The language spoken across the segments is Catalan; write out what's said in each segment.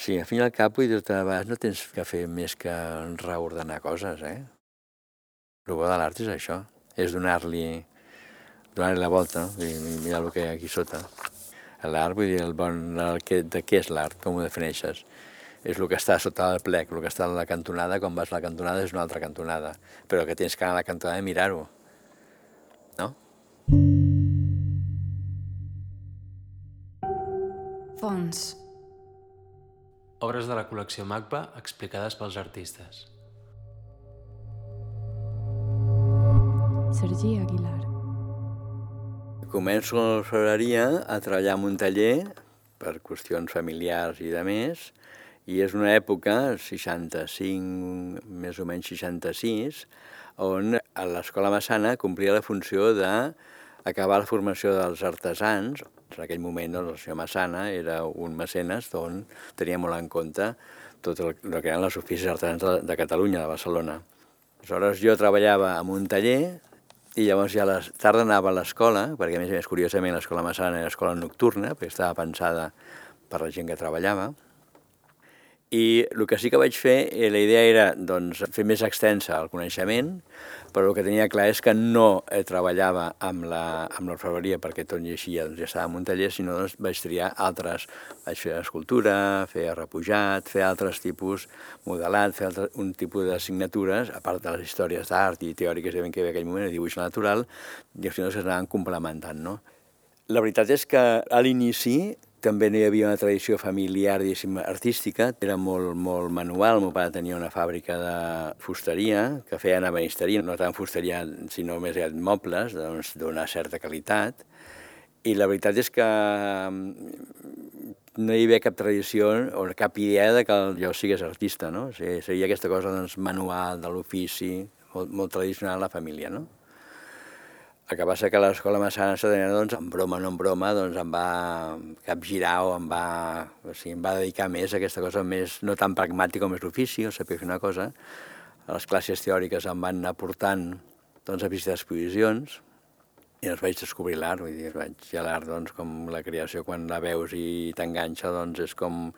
Sí, al fin i cap, vull dir-te, a vegades no tens que fer més que reordenar coses, eh? El bo de l'art és això, és donar-li donar la volta i mirar el que hi ha aquí sota. L'art, vull dir, el bon, el que, de què és l'art, com ho defineixes? És el que està sota el plec, el que està a la cantonada, quan vas a la cantonada és una altra cantonada, però que tens que anar a la cantonada i mirar-ho, Fons. Obres de la col·lecció MACBA explicades pels artistes. Sergi Aguilar. Començo a l'orfebreria a treballar en un taller per qüestions familiars i de més, i és una època, 65, més o menys 66, on a l'escola Massana complia la funció d'acabar la formació dels artesans. En aquell moment doncs, el senyor Massana era un mecenes on tenia molt en compte tot el, el que eren les oficis artesans de, de Catalunya, de Barcelona. Aleshores jo treballava en un taller i llavors ja a la tarda anava a l'escola, perquè a més a més, curiosament, l'escola Massana era escola nocturna, perquè estava pensada per la gent que treballava. I el que sí que vaig fer, eh, la idea era doncs, fer més extensa el coneixement, però el que tenia clar és que no eh, treballava amb l'orfebreria perquè tot així doncs, ja estava en un taller, sinó doncs, vaig triar altres. Vaig fer escultura, fer repujat, fer altres tipus, modelat, fer altre, un tipus d'assignatures, a part de les històries d'art i teòriques que hi havia aquell moment, de dibuix natural, i que s'anaven complementant. No? La veritat és que a l'inici també no hi havia una tradició familiar, diguéssim, artística, era molt, molt manual. El meu pare tenia una fàbrica de fusteria, que feien ebenisteria, no tant fusteria, sinó més aviat mobles, doncs, d'una certa qualitat. I la veritat és que mm, no hi havia cap tradició o cap idea de que jo sigués artista, no? O sigui, seria aquesta cosa doncs, manual, de l'ofici, molt, molt tradicional a la família, no? El que passa que l'escola Massana Sadrena, doncs, en broma o no en broma, doncs em va capgirar o em va, o sigui, em va dedicar més a aquesta cosa més, no tan pragmàtica com és l'ofici, o saber fer una cosa. Les classes teòriques em van aportant doncs, a visitar exposicions i doncs vaig descobrir l'art, vull dir, vaig a l'art, doncs, com la creació, quan la veus i t'enganxa, doncs és com...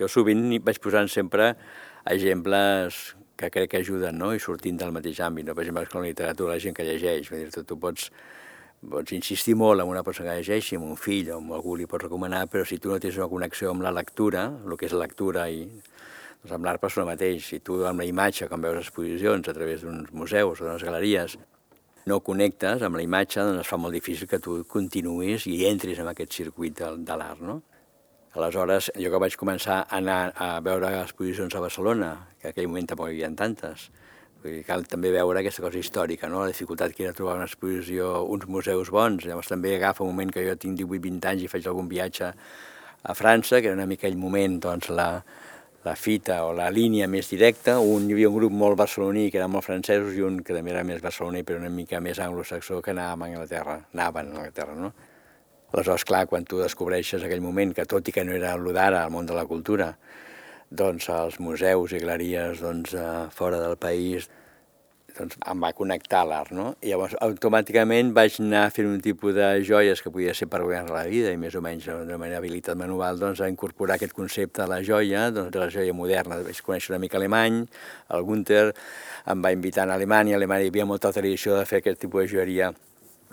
Jo sovint vaig posant sempre exemples que crec que ajuden, no? i sortint del mateix àmbit. No? Per exemple, com la literatura, la gent que llegeix, vull dir, tu, tu pots, pots insistir molt en una persona que llegeixi, amb un fill o amb algú li pots recomanar, però si tu no tens una connexió amb la lectura, el que és la lectura i doncs amb l'art passa el mateix. Si tu amb la imatge, quan veus exposicions a través d'uns museus o d'unes galeries, no connectes amb la imatge, doncs es fa molt difícil que tu continuïs i entris en aquest circuit de, de l'art, no? Aleshores, jo que vaig començar a anar a veure exposicions a Barcelona, que en aquell moment tampoc hi havia tantes, vull dir, cal també veure aquesta cosa històrica, no? la dificultat que era trobar una exposició, uns museus bons. Llavors també agafa un moment que jo tinc 18-20 anys i faig algun viatge a França, que era mica aquell moment doncs, la, la fita o la línia més directa. Un, hi havia un grup molt barceloní, que eren molt francesos, i un que també era més barceloní, però una mica més anglosaxó, que anàvem a Anglaterra, anaven a Anglaterra, no? Aleshores, clar, quan tu descobreixes aquell moment que tot i que no era el d'ara, el món de la cultura, doncs els museus i galeries doncs, fora del país, doncs em va connectar l'art, no? I llavors automàticament vaig anar a fer un tipus de joies que podia ser per guanyar la vida i més o menys de manera habilitat manual doncs, a incorporar aquest concepte de la joia, doncs, de la joia moderna. Vaig conèixer una mica alemany, el Gunther em va invitar a Alemanya, a Alemanya hi havia molta tradició de fer aquest tipus de joieria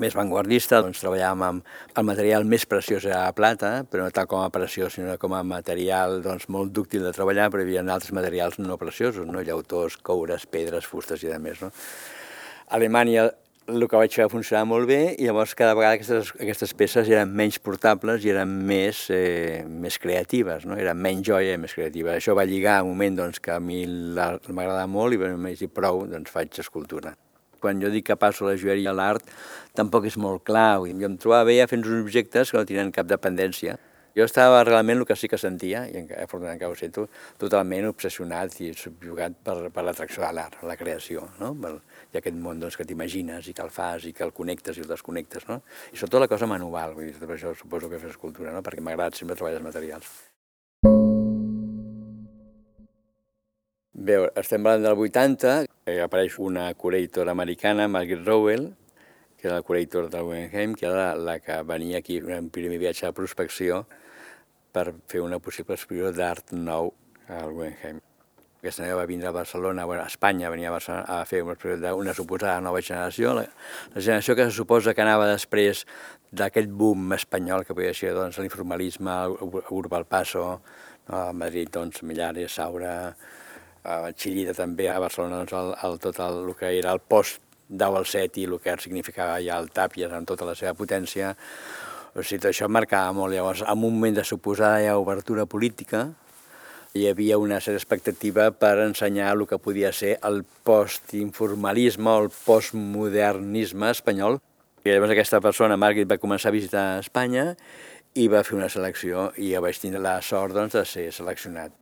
més vanguardista, doncs treballàvem amb el material més preciós a plata, però no tant com a preciós, sinó com a material doncs, molt dúctil de treballar, però hi havia altres materials no preciosos, no? llautors, coures, pedres, fustes i de més. No? A Alemanya el que vaig fer funcionar molt bé i llavors cada vegada aquestes, aquestes peces eren menys portables i eren més, eh, més creatives, no? eren menys joia i més creatives. Això va lligar a un moment doncs, que a mi m'agradava molt i vam dir prou, doncs faig escultura. Quan jo dic que passo la joieria a l'art, tampoc és molt clar. Jo em trobava bé fent uns objectes que no tenen cap dependència. Jo estava realment el que sí que sentia, i afortunadament encara ho sento, totalment obsessionat i subjugat per, per l'atracció de l'art, la creació, no? Per, i aquest món doncs, que t'imagines i que el fas i que el connectes i el desconnectes, no? I sobretot la cosa manual, vull dir, per això suposo que fes escultura, no? Perquè m'agrada sempre treballar els materials. Bé, estem parlant del 80, eh, apareix una curator americana, Margaret Rowell, que era la curator del Guggenheim, que era la, la que venia aquí en primer viatge de prospecció per fer una possible exposició d'art nou al Guggenheim. Aquesta noia va vindre a Barcelona, bueno, a Espanya, venia a, Barcelona a fer una, una suposada nova generació, la, la generació que se suposa que anava després d'aquest boom espanyol que podia ser doncs, l'informalisme, Urba al Paso, no? a Madrid, doncs, Millares, Saura, a Xillida també, a Barcelona, doncs, el, el, tot el, el que era el post 10 al 7 i el que significava ja el Tàpies amb tota la seva potència. O sigui, tot això marcava molt. Llavors, en un moment de suposada ja obertura política, hi havia una certa expectativa per ensenyar el que podia ser el postinformalisme o el postmodernisme espanyol. I llavors aquesta persona, Margaret, va començar a visitar Espanya i va fer una selecció i ja vaig tindre la sort doncs, de ser seleccionat.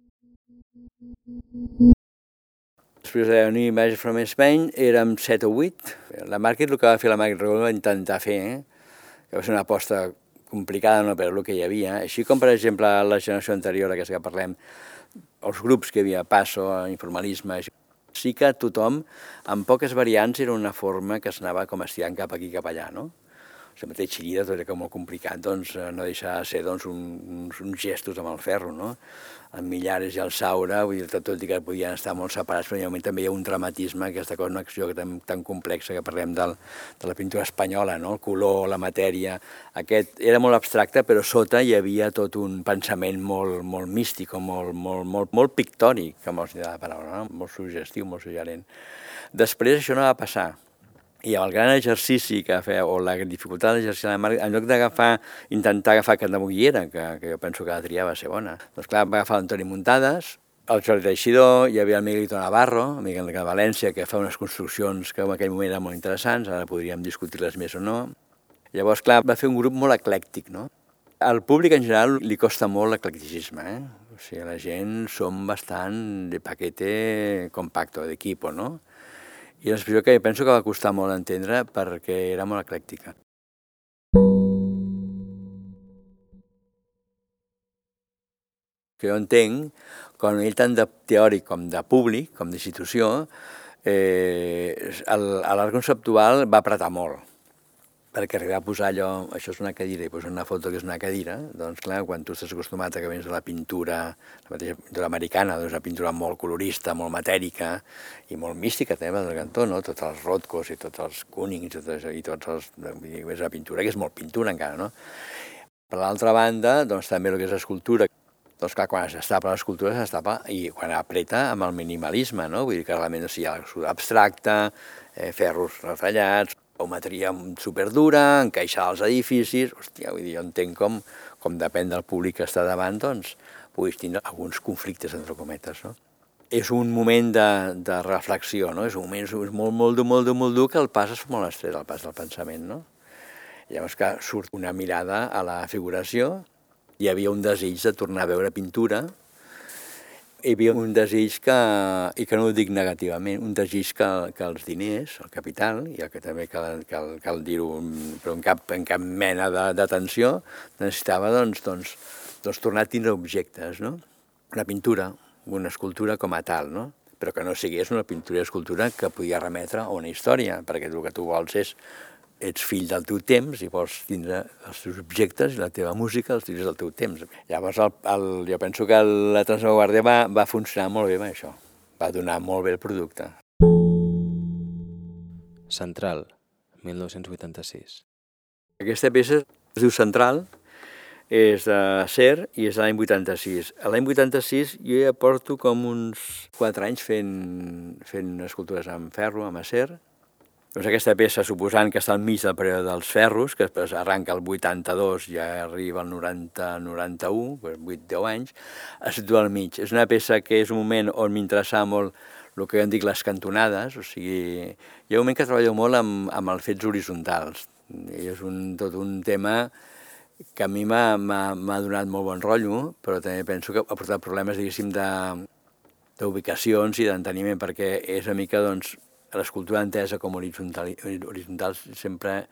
Després de New Image from Spain érem 7 o 8. La Margaret, el que va fer la Margaret Regola va intentar fer, eh? que va ser una aposta complicada, no, però el que hi havia. Així com, per exemple, la generació anterior, aquesta que parlem, els grups que hi havia, Passo, Informalisme, sí que tothom, amb poques variants, era una forma que s'anava com estirant cap aquí, cap allà, no? La mateixa xirida tot era com molt complicat, doncs no deixa de ser doncs, un, uns, uns gestos amb el ferro, no? el Millares i el Saura, vull dir, tot i que podien estar molt separats, però també hi ha un dramatisme, aquesta cosa, una acció tan, tan complexa que parlem del, de la pintura espanyola, no? el color, la matèria, aquest era molt abstracte, però sota hi havia tot un pensament molt, molt místic, molt, molt, molt, molt pictòric, que vols dir la paraula, no? molt suggestiu, molt suggerent. Després això no va passar, i el gran exercici que feia, o la dificultat d'exercici la marca, en lloc d'agafar, intentar agafar que Moguillera, que, que jo penso que la tria va ser bona, doncs clar, va agafar l'Antoni Muntades, el Jordi Teixidor, hi havia el Miguelito Navarro, Miguel de València, que fa unes construccions que en aquell moment eren molt interessants, ara podríem discutir-les més o no. Llavors, clar, va fer un grup molt eclèctic, no? Al públic en general li costa molt l'eclecticisme, eh? O sigui, la gent som bastant de paquete compacto, d'equipo, no? I una expressió que penso que va costar molt entendre perquè era molt eclèctica. Que jo entenc, quan ell tant de teòric com de públic, com d'institució, eh, l'art conceptual va apretar molt perquè arribar a posar allò, això és una cadira, i posar una foto que és una cadira, doncs clar, quan tu estàs acostumat a que vens de la pintura, la mateixa pintura americana, doncs una pintura molt colorista, molt matèrica i molt mística també del cantó, no? Tots els Rothkos i tots els Kunings i, tots, i tots els... És una pintura que és molt pintura encara, no? Per l'altra banda, doncs també el que és escultura, doncs clar, quan s'estapa l'escultura s'estapa i quan apreta amb el minimalisme, no? Vull dir que realment o sigui, abstracte, eh, ferros refallats, geometria superdura, encaixar els edificis, hòstia, vull dir, jo entenc com, com depèn del públic que està davant, doncs puguis tindre alguns conflictes entre cometes, no? És un moment de, de reflexió, no? És un moment és molt, molt dur, molt dur, molt dur, que el pas és molt estret, el pas del pensament, no? Llavors que surt una mirada a la figuració, hi havia un desig de tornar a veure pintura, hi havia un desig que, i que no ho dic negativament, un desig que, que els diners, el capital, i el que també cal, cal, cal dir-ho, però en cap, en cap mena d'atenció, necessitava doncs, doncs, doncs tornar a tindre objectes, no? Una pintura, una escultura com a tal, no? però que no sigués una pintura i escultura que podia remetre a una història, perquè el que tu vols és ets fill del teu temps i vols tindre els teus objectes i la teva música els tindres del teu temps. Llavors el, el, jo penso que la Transvanguardia va, va funcionar molt bé amb això, va donar molt bé el producte. Central, 1986. Aquesta peça es diu Central, és de Ser i és de l'any 86. A l'any 86 jo ja porto com uns 4 anys fent, fent escultures amb ferro, amb acer, doncs aquesta peça, suposant que està al mig del període dels ferros, que després arranca el 82 i ja arriba al 90-91, 8-10 anys, es situa al mig. És una peça que és un moment on m'interessa molt el que en dic les cantonades, o sigui, hi ha un moment que treballo molt amb, amb els fets horitzontals, i és un, tot un tema que a mi m'ha donat molt bon rotllo, però també penso que ha portat problemes, diguéssim, d'ubicacions i d'enteniment, perquè és una mica, doncs, l'escultura entesa com horitzontal, horitzontal sempre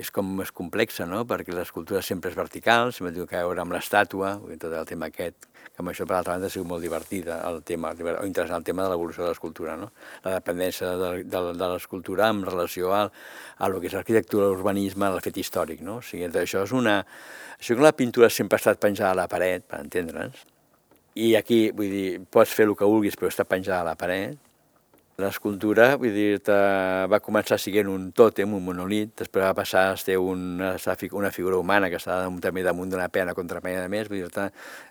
és com més complexa, no? perquè l'escultura sempre és vertical, sempre diu que veure amb l'estàtua, tot el tema aquest, que amb això, per altra banda, ha sigut molt divertida, el tema, o interessant el tema de l'evolució de l'escultura, no? la dependència de, de, de l'escultura en relació al, a lo que és l'arquitectura, l'urbanisme, el fet històric. No? O sigui, això és una... Això que la pintura sempre ha estat penjada a la paret, per entendre'ns, i aquí, vull dir, pots fer el que vulguis, però està penjada a la paret, L'escultura, vull dir va començar sent un tòtem, un monolit, després va passar a ser una, una figura humana que estava també damunt d'una pena contra pena de més, vull dir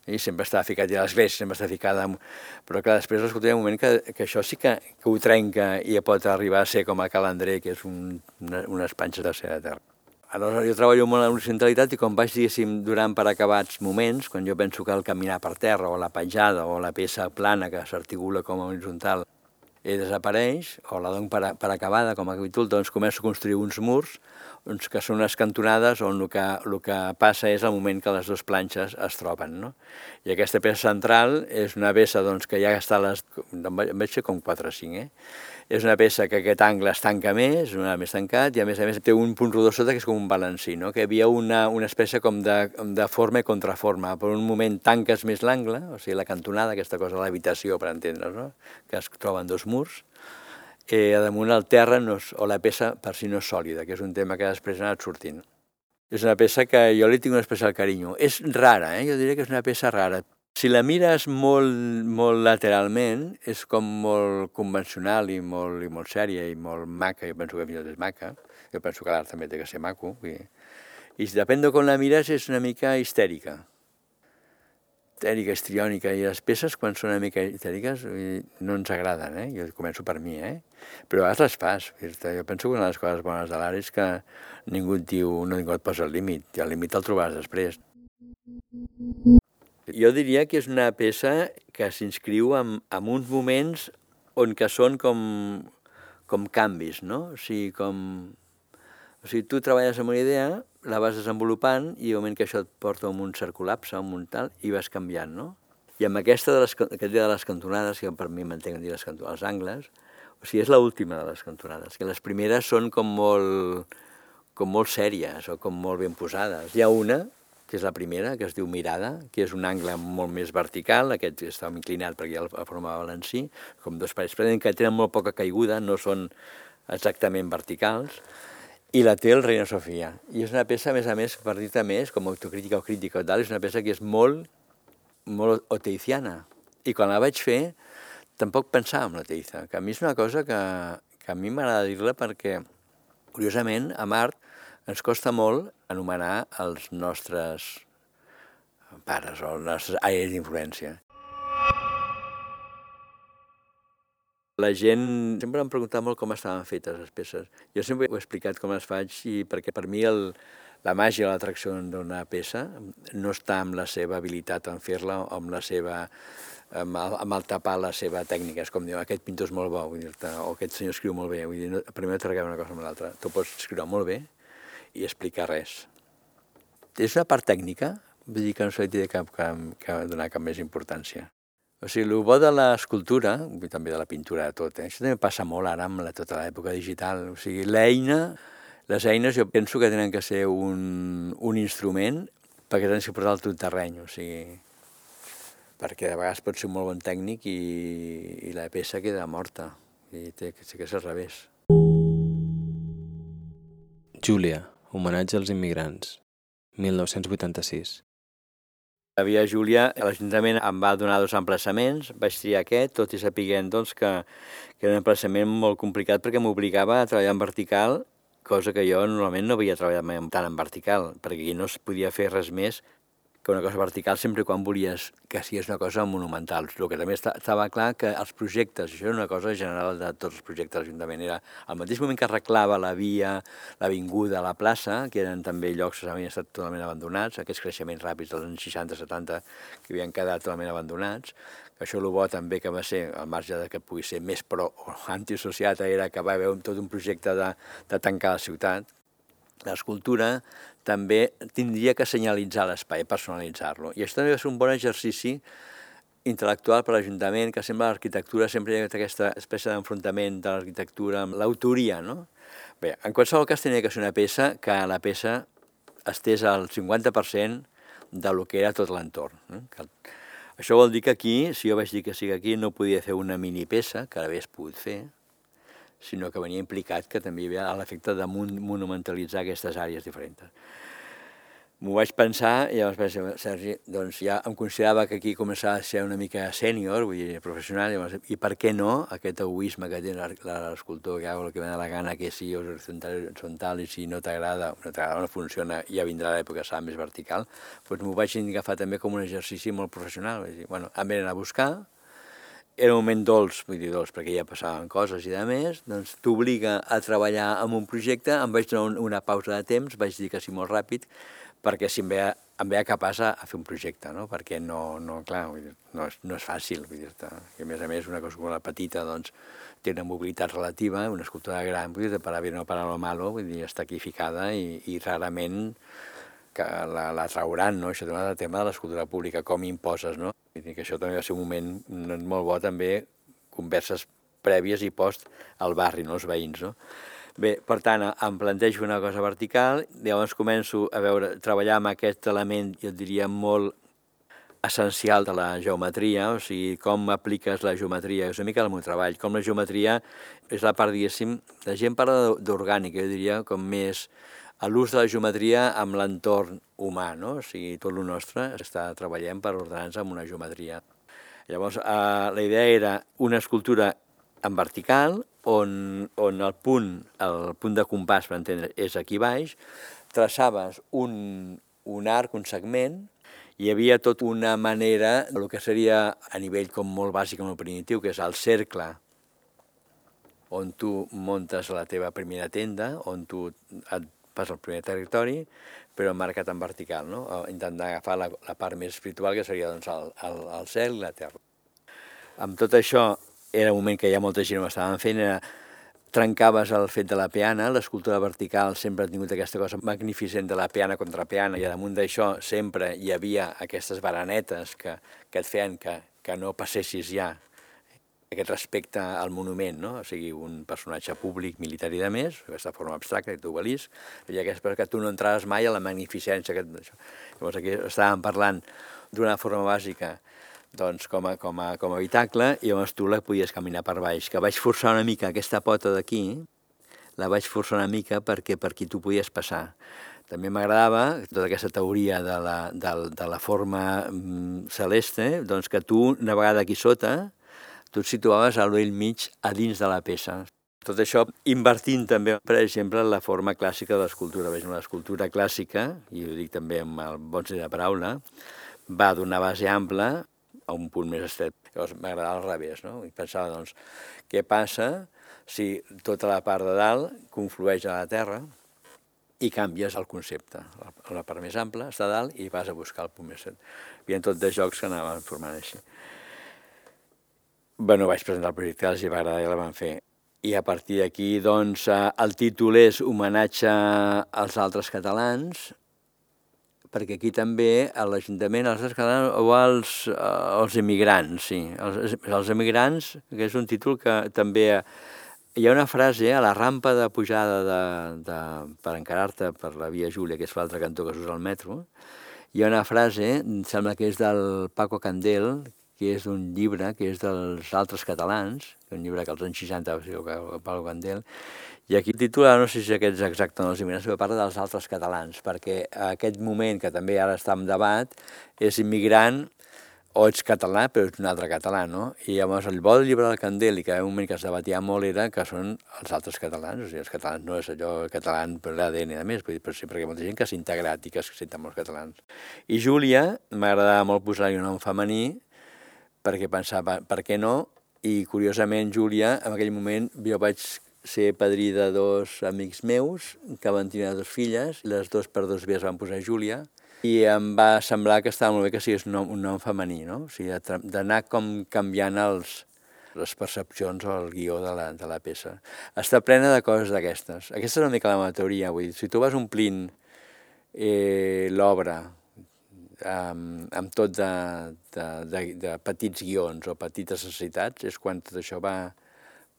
i sempre estava ficat a l'església, sempre estava ficada... Amb... Però clar, després l'escultura hi ha un moment que, que això sí que, que ho trenca i pot arribar a ser com el calandrer, que és un, una, unes panxes de ser de terra. Aleshores, jo treballo molt en l'horizontalitat i quan vaig, diguéssim, durant per acabats moments, quan jo penso que el caminar per terra o la penjada o la peça plana que s'articula com a horitzontal i desapareix, o la dono per, per acabada com a capítol, doncs començo a construir uns murs uns que són unes cantonades on el que, el que passa és el moment que les dues planxes es troben. No? I aquesta peça central és una peça doncs, que ja està les... veig com 4 o 5, eh? És una peça que aquest angle es tanca més, una més tancat, i a més a més té un punt rodó sota que és com un balancí, no? que hi havia una, una espècie com de, de forma i contraforma. Per un moment tanques més l'angle, o sigui, la cantonada, aquesta cosa l'habitació, per entendre's, no? que es troben dos murs, eh, damunt el terra no és, o la peça per si no és sòlida, que és un tema que després ha anat sortint. És una peça que jo li tinc un especial carinyo. És rara, eh? jo diria que és una peça rara. Si la mires molt, molt lateralment, és com molt convencional i molt, i molt sèria i molt maca. Jo penso que fins és maca. Jo penso que l'art també té que ser maco. I, i depèn de com la mires, és una mica histèrica. Histèrica, histriònica. I les peces, quan són una mica histèriques, no ens agraden, eh? Jo començo per mi, eh? Però a vegades les fas. Jo penso que una de les coses bones de l'art és que ningú et diu, no ningú et posa el límit. I el límit el trobaràs després. Jo diria que és una peça que s'inscriu en, en uns moments on que són com, com canvis, no? O sigui, com... O sigui, tu treballes amb una idea, la vas desenvolupant i al moment que això et porta a un cert col·lapse, a un tal, i vas canviant, no? I amb aquesta de les, aquest de les cantonades, que per mi m'entenc dir les cantonades, els angles, o sigui, és l'última de les cantonades, que les primeres són com molt, com molt sèries o com molt ben posades. Hi ha una que és la primera, que es diu mirada, que és un angle molt més vertical, aquest està inclinat perquè ja el forma balancí, com dos parets, però que tenen molt poca caiguda, no són exactament verticals, i la té el Reina Sofia. I és una peça, a més a més, per dir-te més, com autocrítica o crítica o tal, és una peça que és molt, molt oteiciana. I quan la vaig fer, tampoc pensava en l'oteiza, que a mi és una cosa que, que a mi m'agrada dir-la perquè, curiosament, a Mart ens costa molt anomenar els nostres pares o els nostres aires d'influència. La gent sempre em preguntava molt com estaven fetes les peces. Jo sempre he explicat com les faig i perquè per mi el, la màgia, l'atracció d'una peça no està amb la seva habilitat en fer-la o amb la seva amb el, amb el tapar la seva tècnica. És com dir, aquest pintor és molt bo, vull dir o aquest senyor escriu molt bé. Vull dir, no, primer no una cosa amb l'altra. Tu pots escriure molt bé, i explicar res. És una part tècnica, vull dir que no se li té cap, cap, cap, donar cap més importància. O sigui, el bo de l'escultura, també de la pintura de tot, eh? això també passa molt ara amb la, tota l'època digital. O sigui, l'eina, les eines jo penso que tenen que ser un, un instrument perquè tenen que portar al tot terreny, o sigui, perquè de vegades pot ser un molt bon tècnic i, i la peça queda morta, i té, té que ser al revés. Júlia, Homenatge als immigrants, 1986. La Via Júlia, l'Ajuntament em va donar dos emplaçaments, vaig triar aquest, tot i sapiguent doncs, que, que era un emplaçament molt complicat perquè m'obligava a treballar en vertical, cosa que jo normalment no havia treballat tant en vertical, perquè aquí no es podia fer res més que una cosa vertical sempre quan volies que sigués una cosa monumental. El que també estava clar que els projectes, això era una cosa general de tots els projectes de l'Ajuntament, era al mateix moment que arreglava la via, l'avinguda, la plaça, que eren també llocs que havien estat totalment abandonats, aquests creixements ràpids dels anys 60-70 que havien quedat totalment abandonats, això el bo també que va ser, al marge de que pugui ser més pro o antisociata, era que va haver tot un projecte de, de tancar la ciutat, l'escultura també tindria que senyalitzar l'espai, personalitzar-lo. I això també ser un bon exercici intel·lectual per l'Ajuntament, que sembla l'arquitectura, sempre hi ha aquesta espècie d'enfrontament de l'arquitectura amb l'autoria, no? Bé, en qualsevol cas tenia que ser una peça que la peça estés al 50% de lo que era tot l'entorn. Eh? Això vol dir que aquí, si jo vaig dir que que aquí, no podia fer una mini peça, que l'hagués pogut fer, sinó que venia implicat que també hi havia l'efecte de monumentalitzar aquestes àrees diferents. M'ho vaig pensar i llavors vaig dir, Sergi, doncs ja em considerava que aquí començava a ser una mica sènior, vull dir, professional, llavors, i per què no aquest egoisme que té l'escultor, que hago el que me da la gana, que si és horizontal i si no t'agrada, no t'agrada, no funciona, ja vindrà l'època serà més vertical, doncs m'ho vaig agafar també com un exercici molt professional. Vaig dir, bueno, em venen a buscar, era un moment dolç, vull dir dolç, perquè ja passaven coses i de més, doncs t'obliga a treballar en un projecte, em vaig donar una pausa de temps, vaig dir que sí molt ràpid, perquè si em veia, em veia capaç a, a fer un projecte, no? perquè no, no clar, vull dir, no, és, no és fàcil, vull dir I a més a més una cosa com la petita doncs, té una mobilitat relativa, una escultura gran, vull dir, per a no para lo malo, vull dir, està equificada i, i rarament que la, la trauran, no? Això tema, el tema de l'escultura pública, com imposes, no? Vull dir que això també va ser un moment molt bo, també, converses prèvies i post al barri, no? els veïns, no? Bé, per tant, em plantejo una cosa vertical, llavors començo a veure, treballar amb aquest element, jo diria, molt essencial de la geometria, o sigui, com apliques la geometria, és una mica el meu treball, com la geometria és la part, diguéssim, la gent parla d'orgànica, jo diria, com més a l'ús de la geometria amb l'entorn humà, no? O sigui, tot el nostre està treballant per ordenar-nos amb una geometria. Llavors, eh, la idea era una escultura en vertical, on, on el punt, el punt de compàs, per entendre, és aquí baix, traçaves un, un arc, un segment, hi havia tot una manera, el que seria a nivell com molt bàsic, molt primitiu, que és el cercle, on tu montes la teva primera tenda, on tu et pas al primer territori, però marcat en vertical, no? intentant agafar la, la part més espiritual, que seria doncs, el, el, el cel i la terra. Amb tot això era un moment que ja molta gent ho estaven fent, era trencaves el fet de la peana, l'escultura vertical sempre ha tingut aquesta cosa magnificent de la peana contra peana, i damunt d'això sempre hi havia aquestes baranetes que, que et feien que, que no passessis ja aquest respecte al monument, no? o sigui, un personatge públic, militar i de més, aquesta forma abstracta, aquest obelisc, i aquest que tu no entraves mai a la magnificència. Aquest, Llavors aquí estàvem parlant d'una forma bàsica doncs, com, a, com, a, com a habitacle, i llavors tu la podies caminar per baix. Que vaig forçar una mica aquesta pota d'aquí, la vaig forçar una mica perquè per aquí tu podies passar. També m'agradava tota aquesta teoria de la, de, de la forma mm, celeste, doncs que tu, una vegada aquí sota, tu et situaves a l'ull mig a dins de la peça. Tot això invertint també, per exemple, la forma clàssica de l'escultura. L'escultura clàssica, i ho dic també amb el bon de paraula, va d'una base ampla a un punt més estret. Llavors m'agradava al revés, no? I pensava, doncs, què passa si tota la part de dalt conflueix a la terra i canvies el concepte. La, part més ampla està dalt i vas a buscar el punt més estret. Hi havia tot de jocs que anaven formant així. Bueno, vaig presentar el projecte, els hi va agradar i la van fer. I a partir d'aquí, doncs, eh, el títol és Homenatge als altres catalans, perquè aquí també a l'Ajuntament, als catalans o als, als emigrants, sí, els, els emigrants, que és un títol que també hi ha una frase a la rampa de pujada de, de, per encarar-te per la via Júlia, que és l'altre cantó que s'usa al metro, hi ha una frase, em sembla que és del Paco Candel, que és un llibre que és dels altres catalans, un llibre que als anys 60 va ser el Paco Candel, i aquí títol, no sé si aquest és exacte o no, immigrants, però parla dels altres catalans, perquè aquest moment que també ara està en debat és immigrant o ets català, però ets un altre català, no? I llavors el bo del llibre del Candel, i que un moment que es debatia molt, era que són els altres catalans, o sigui, els catalans no és allò català per l'ADN a més, però sí, perquè hi ha molta gent que s'ha integrat i que es senten molts catalans. I Júlia, m'agradava molt posar-hi un nom femení, perquè pensava, per què no? I curiosament, Júlia, en aquell moment jo vaig ser padrí de dos amics meus que van tenir dues filles, les dos per dos vies van posar Júlia, i em va semblar que estava molt bé que sigués un nom, un nom femení, no? O sigui, d'anar com canviant els, les percepcions o el guió de la, de la peça. Està plena de coses d'aquestes. Aquesta és una mica la meva teoria, vull dir, si tu vas omplint eh, l'obra amb, amb tot de, de, de, de petits guions o petites necessitats, és quan tot això va,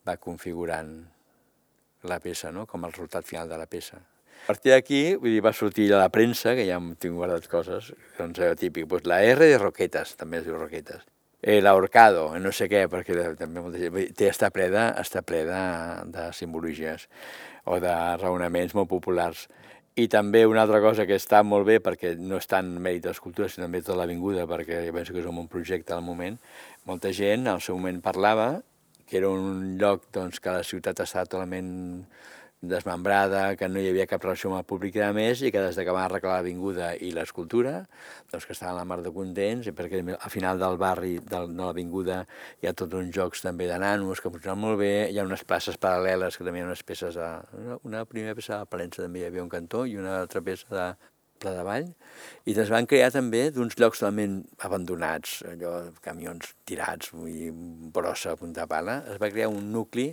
va configurant la peça, no? com el resultat final de la peça. A partir d'aquí vull dir, va sortir a la premsa, que ja tinc guardat coses, doncs allò típic, doncs la R de Roquetes, també es diu Roquetes. Eh, L'ahorcado, no sé què, perquè també molta gent, té, està ple de, està ple de, de simbologies o de raonaments molt populars. I també una altra cosa que està molt bé, perquè no és tant mèrit d'escultura, sinó també tota l'avinguda, perquè penso que és un projecte al moment, molta gent al seu moment parlava que era un lloc doncs, que la ciutat estava totalment desmembrada, que no hi havia cap relació amb el públic i més, i que des que van arreglar l'avinguda i l'escultura, doncs que estaven a la mar de contents, i perquè al final del barri, de, l'avinguda, hi ha tots uns jocs també de nanos que funcionen molt bé, hi ha unes places paral·leles que també hi ha unes peces, de, una, primera peça de Palença també hi havia un cantó i una altra peça de Pla de Vall, i es van crear també d'uns llocs totalment abandonats, allò, camions tirats, i brossa a punta pala, es va crear un nucli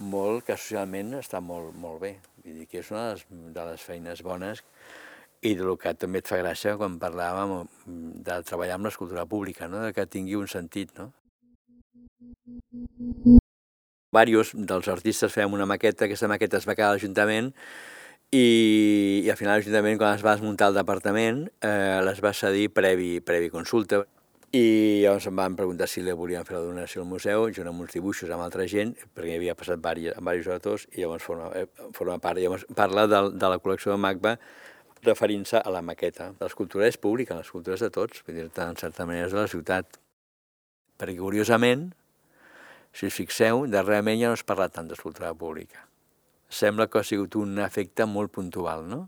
molt que socialment està molt, molt bé. Vull dir que és una de les, de les feines bones i del que també et fa gràcia quan parlàvem de treballar amb l'escultura pública, no? de que tingui un sentit. No? Varios dels artistes fèiem una maqueta, aquesta maqueta es va quedar a l'Ajuntament i, i al final l'Ajuntament, quan es va desmuntar el departament, eh, les va cedir previ, previ consulta. I llavors em van preguntar si li volien fer la donació al museu, jo amb uns dibuixos amb altra gent, perquè hi havia passat diversos, amb diversos autors, i llavors forma, eh, forma part. Llavors parla de, de la col·lecció de MACBA referint-se a la maqueta. L'escultura és pública, l'escultura és de tots, vull dir en certa manera és de la ciutat. Perquè, curiosament, si us fixeu, darrerament ja no es parla tant d'escultura pública sembla que ha sigut un efecte molt puntual, no?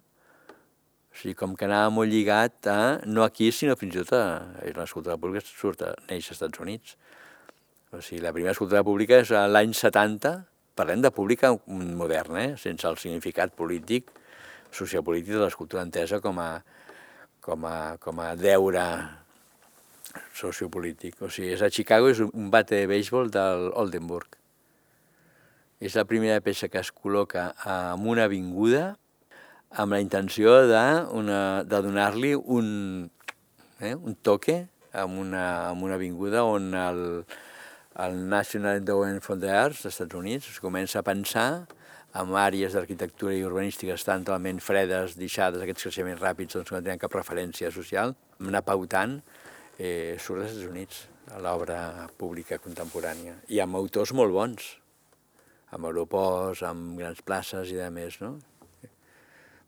O sigui, com que anava molt lligat a, no aquí, sinó fins i tot a, a l'escultura pública surt a, neix als Estats Units. O sigui, la primera escultura pública és l'any 70, parlem de pública moderna, eh? sense el significat polític, sociopolític de l'escultura entesa com a, com a, com a deure sociopolític. O sigui, és a Chicago, és un bate de béisbol del Oldenburg. És la primera peça que es col·loca en una avinguda amb la intenció de, una, de donar-li un, eh, un toque amb una, amb una avinguda on el, el National Endowment for the Arts dels Estats Units es comença a pensar amb àrees d'arquitectura i urbanística estan totalment fredes, deixades, aquests creixements ràpids doncs, que no tenen cap referència social, anar pautant eh, surt als Estats Units a l'obra pública contemporània i amb autors molt bons amb aeroports, amb grans places i de més, no?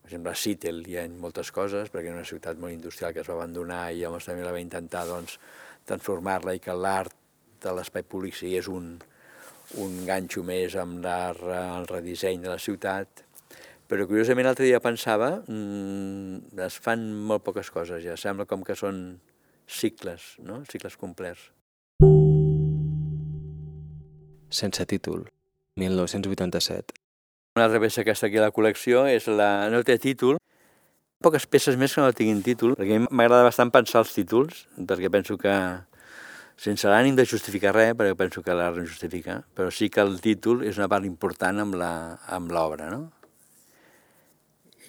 Per exemple, a Seattle hi ha moltes coses, perquè era una ciutat molt industrial que es va abandonar i llavors també la va intentar doncs, transformar-la i que l'art de l'espai públic sigués un, un ganxo més amb l'art, el redisseny de la ciutat. Però curiosament l'altre dia pensava, mmm, es fan molt poques coses ja, sembla com que són cicles, no? cicles complets. Sense títol. 1987. Una altra peça que està aquí a la col·lecció és la... no té títol, poques peces més que no tinguin títol, perquè m'agrada bastant pensar els títols, perquè penso que sense l'ànim de justificar res, perquè penso que l'art no justifica, però sí que el títol és una part important amb l'obra, no?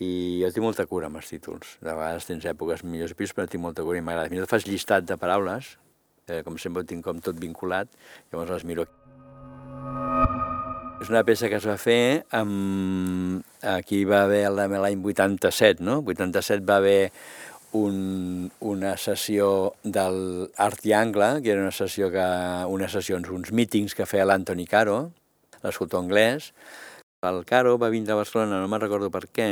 I jo tinc molta cura amb els títols. De vegades tens èpoques millors i però tinc molta cura i m'agrada. Fins i tot fas llistat de paraules, eh, com sempre ho tinc com tot vinculat, llavors les miro. És una peça que es va fer amb... Aquí va haver l'any 87, no? 87 va haver un, una sessió del Art Triangle, que era una sessió que, unes sessions, uns mítings que feia l'Anthony Caro, l'escultor anglès. El Caro va vindre a Barcelona, no me'n recordo per què,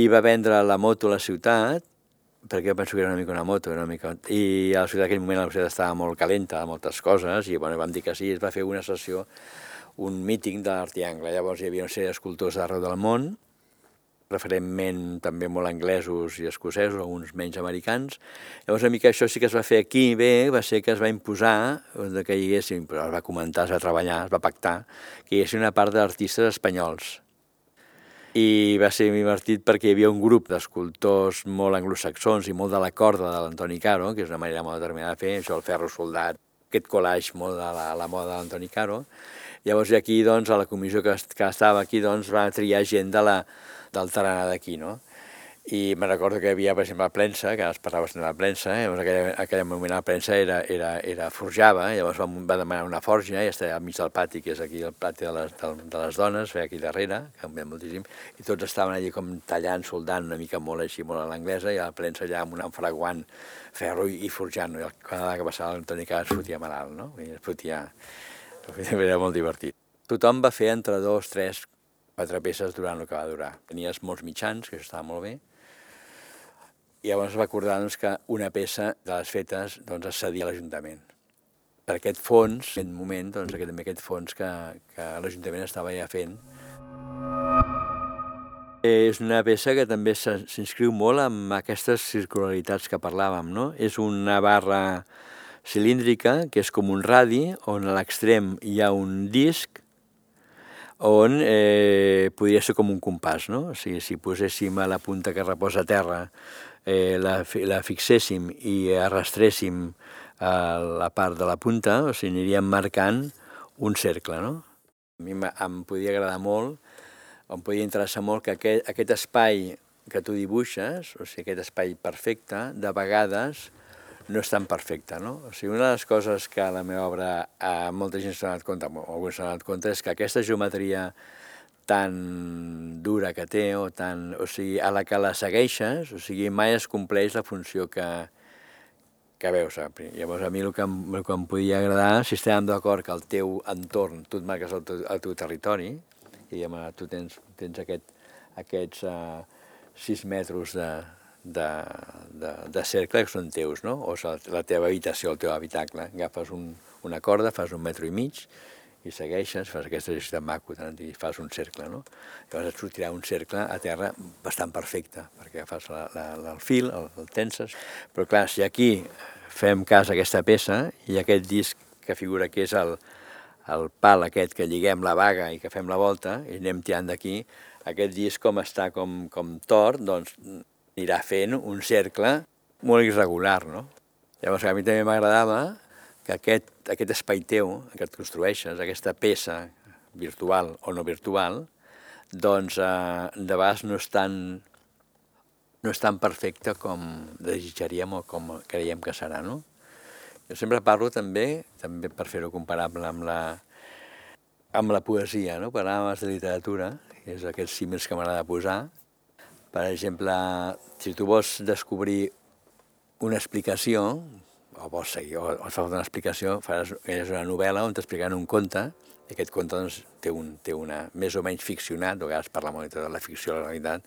i va vendre la moto a la ciutat, perquè jo penso que era una mica una moto, una mica... i a la ciutat aquell moment la ciutat estava molt calenta, moltes coses, i bueno, vam dir que sí, es va fer una sessió un míting de l'art triangle. Llavors hi havia una sèrie d'escultors d'arreu del món, referentment també molt anglesos i escocesos, alguns menys americans. Llavors, una mica això sí que es va fer aquí bé, va ser que es va imposar de que hi haguessin, però es va comentar, es va treballar, es va pactar, que hi haguessin una part d'artistes espanyols. I va ser divertit perquè hi havia un grup d'escultors molt anglosaxons i molt de la corda de l'Antoni Caro, que és una manera molt determinada de fer, això, el ferro soldat, aquest collage molt de la, la moda de l'Antoni Caro, Llavors aquí, doncs, a la comissió que, que estava aquí, doncs, va triar gent de la, del Taranà d'aquí, no? i me recordo que hi havia, per exemple, la premsa, que es parlava de la premsa, eh? llavors aquell, aquell moment la premsa era, era, era forjava, i llavors va, va demanar una forja, i estava al mig del pati, que és aquí el pati de les, de, de les dones, feia aquí darrere, que em moltíssim, i tots estaven allí com tallant, soldant una mica molt així, molt a l'anglesa, i la premsa allà amb un enfraguant ferro i, i forjant, i cada vegada que passava l'Antoni Cas fotia malalt, no? I es fotia... Era molt divertit. Tothom va fer entre dos, tres, quatre peces durant el que va durar. Tenies molts mitjans, que això estava molt bé, i llavors va acordar doncs, que una peça de les fetes doncs, es cedia a l'Ajuntament. Per aquest fons, en aquest moment, doncs, aquest, aquest fons que, que l'Ajuntament estava ja fent. És una peça que també s'inscriu molt amb aquestes circularitats que parlàvem. No? És una barra cilíndrica, que és com un radi, on a l'extrem hi ha un disc on eh, podria ser com un compàs, no? O sigui, si poséssim a la punta que reposa a terra eh, la, la fixéssim i arrastréssim a la part de la punta, o sigui, aniríem marcant un cercle, no? A mi em podia agradar molt, em podia interessar molt que aquest, aquest espai que tu dibuixes, o sigui, aquest espai perfecte, de vegades no és tan perfecte, no? O sigui, una de les coses que la meva obra eh, molta gent s'ha donat compte, o alguns s'ha donat compte, és que aquesta geometria tan dura que té, o, tan, o sigui, a la que la segueixes, o sigui, mai es compleix la funció que, que veus. Llavors, a mi el que, em, el que em podia agradar, si estem d'acord que el teu entorn, tu et marques el teu, el teu territori, i diguem, tu tens, tens aquest, aquests uh, sis metres de, de, de, de cercle que són teus, no? o sigui, la teva habitació, el teu habitacle. Agafes un, una corda, fas un metre i mig, i segueixes, fas aquesta gestió de maco, i fas un cercle, no? Llavors et sortirà un cercle a terra bastant perfecte, perquè fas la, la, la, el fil, el, el tenses, però clar, si aquí fem cas a aquesta peça i aquest disc que figura que és el, el pal aquest que lliguem la vaga i que fem la volta i anem tirant d'aquí, aquest disc com està com, com tort, doncs anirà fent un cercle molt irregular, no? Llavors a mi també m'agradava que aquest, aquest espai teu que et construeixes, aquesta peça virtual o no virtual, doncs eh, de vegades no és tan, no és tan perfecte com desitjaríem o com creiem que serà, no? Jo sempre parlo també, també per fer-ho comparable amb la, amb la poesia, no? Parlàvem de literatura, que és aquests símils que m'agrada posar. Per exemple, si tu vols descobrir una explicació, o vols seguir, o, o fa una explicació, faràs, és una novel·la on t'explicaran un conte, i aquest conte doncs, té, un, té una, més o menys ficcionat, a vegades parla molt de la ficció la realitat,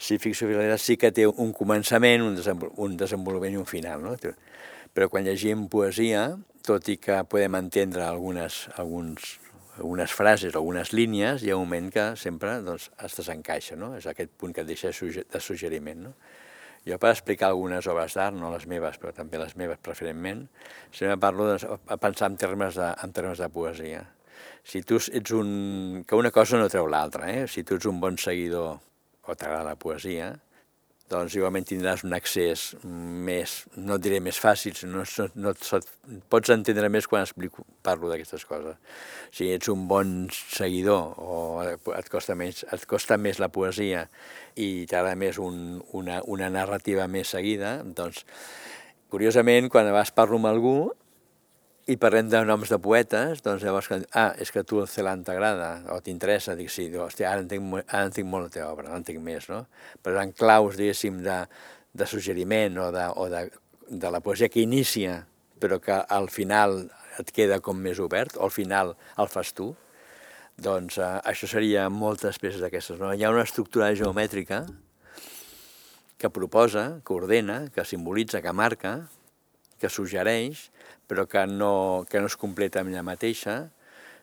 si ficció i realitat sí que té un començament, un, desenvol un desenvolupament i un final, no? Però quan llegim poesia, tot i que podem entendre algunes, alguns, algunes frases, algunes línies, hi ha un moment que sempre doncs, es desencaixa, no? És aquest punt que et deixa de suggeriment, no? Jo per explicar algunes obres d'art, no les meves, però també les meves preferentment, sempre parlo de pensar en termes de, en termes de poesia. Si tu ets un... que una cosa no treu l'altra, eh? Si tu ets un bon seguidor o t'agrada la poesia, doncs igualment tindràs un accés més, no et diré més fàcil, no, no, no pots entendre més quan explico, parlo d'aquestes coses. Si ets un bon seguidor o et costa més, et costa més la poesia i t'agrada més un, una, una narrativa més seguida, doncs, curiosament, quan vas parlo amb algú, i parlem de noms de poetes, doncs llavors, ah, és que tu el Celant t'agrada o t'interessa, dic sí, dic, hòstia, ara entenc, ara entenc molt la teva obra, no entenc més, no? Però en claus, diguéssim, de, de suggeriment o, de, o de, de la poesia que inicia, però que al final et queda com més obert, o al final el fas tu, doncs eh, això seria moltes peces d'aquestes. No? Hi ha una estructura geomètrica que proposa, que ordena, que simbolitza, que marca, que suggereix, però que no, que no es completa amb ella mateixa,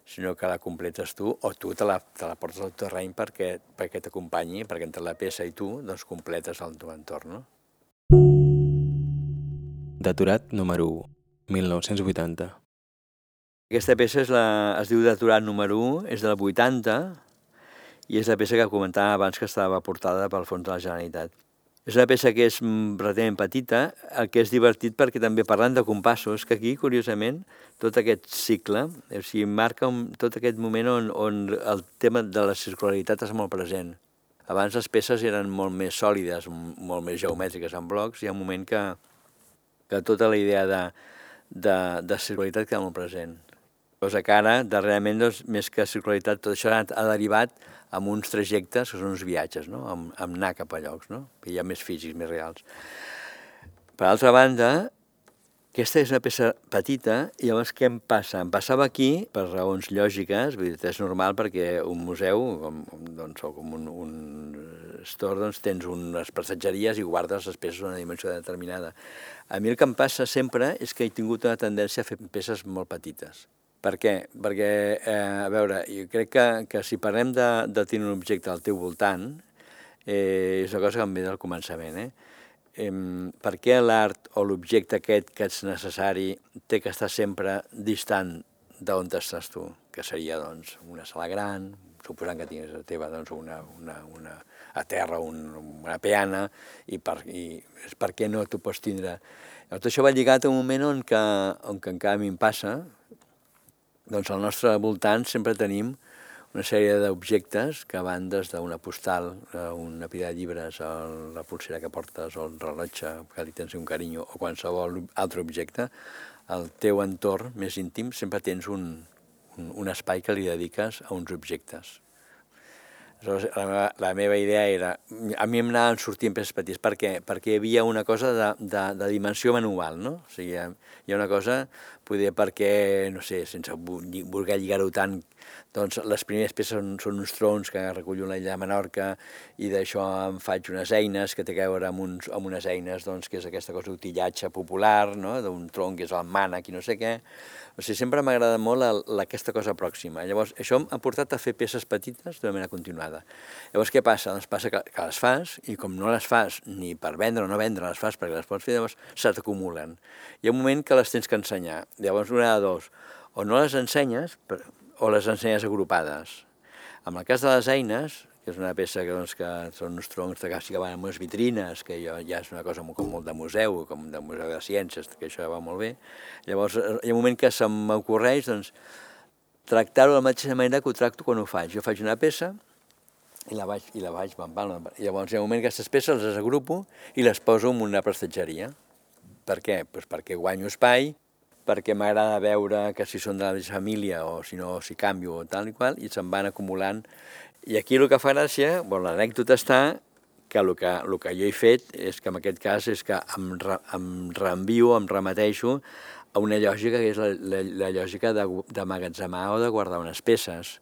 sinó que la completes tu, o tu te la, te la portes al terreny perquè, perquè t'acompanyi, perquè entre la peça i tu doncs completes el teu entorn. No? Daturat número 1, 1980. Aquesta peça és la, es diu Daturat número 1, és de la 80, i és la peça que comentava abans que estava portada pel Fons de la Generalitat. És una peça que és mm, relativament petita, el que és divertit perquè també parlant de compassos, que aquí, curiosament, tot aquest cicle, o sigui, marca un, tot aquest moment on, on el tema de la circularitat és molt present. Abans les peces eren molt més sòlides, molt més geomètriques en blocs, i hi ha un moment que, que tota la idea de, de, de circularitat queda molt present. Cosa que ara, darrerament, doncs, més que circularitat, tot això ha, derivat amb uns trajectes que són uns viatges, no? amb, amb anar cap a llocs, no? que hi ha més físics, més reals. Per altra banda, aquesta és una peça petita, i llavors què em passa? Em passava aquí, per raons lògiques, vull dir, és normal perquè un museu, com, doncs, o com un, un store, doncs tens unes passatgeries i guardes les peces d'una dimensió determinada. A mi el que em passa sempre és que he tingut una tendència a fer peces molt petites. Per què? Perquè, eh, a veure, jo crec que, que si parlem de, de tenir un objecte al teu voltant, eh, és una cosa que em ve del començament, eh? per què l'art o l'objecte aquest que és necessari té que estar sempre distant d'on estàs tu, que seria doncs, una sala gran, suposant que tinguis a teva doncs, una, una, una, a terra un, una peana, i per, i per què no tu pots tindre... Tot això va lligat a un moment on, que, on que encara a mi em passa, doncs al nostre voltant sempre tenim una sèrie d'objectes que van des d'una postal, una pila de llibres, la pulsera que portes o el rellotge que li tens un carinyo o qualsevol altre objecte, al teu entorn més íntim sempre tens un, un, un espai que li dediques a uns objectes. Aleshores, la meva, la meva idea era... A mi em anaven sortint peces petits. Per què? Perquè hi havia una cosa de, de, de dimensió manual, no? O sigui, hi ha una cosa, poder perquè, no sé, sense voler lligar-ho tant, doncs les primeres peces són, són uns troncs que recullo l'illa de Menorca i d'això em faig unes eines que té a veure amb, uns, amb unes eines doncs, que és aquesta cosa d'utillatge popular, no? d'un tronc que és el mànec i no sé què. O sigui, sempre m'agrada molt la, la, aquesta cosa pròxima. Llavors, això m'ha portat a fer peces petites d'una manera continuada. Llavors, què passa? Doncs passa que, que les fas i com no les fas ni per vendre o no vendre, les fas perquè les pots fer, llavors se t'acumulen. Hi ha un moment que les tens que ensenyar. Llavors, una de dos, o no les ensenyes, o les ensenyes agrupades. En el cas de les eines, que és una peça que, doncs, que són uns troncs de que van amb unes vitrines, que jo, ja és una cosa com molt de museu, com de museu de ciències, que això va molt bé. Llavors, hi ha un moment que se m'ocorreix doncs, tractar-ho de la mateixa manera que ho tracto quan ho faig. Jo faig una peça i la vaig, i la vaig bam, bam, Llavors hi ha un moment que aquestes peces les agrupo i les poso en una prestatgeria. Per què? Pues perquè guanyo espai, perquè m'agrada veure que si són de la mateixa família o si no, si canvio o tal i qual, i se'n van acumulant. I aquí el que fa gràcia, bueno, l'anècdota està que el, que el que jo he fet és que en aquest cas és que em, re, em reenvio, em remeteixo a una lògica que és la, la, la lògica d'emmagatzemar o de guardar unes peces.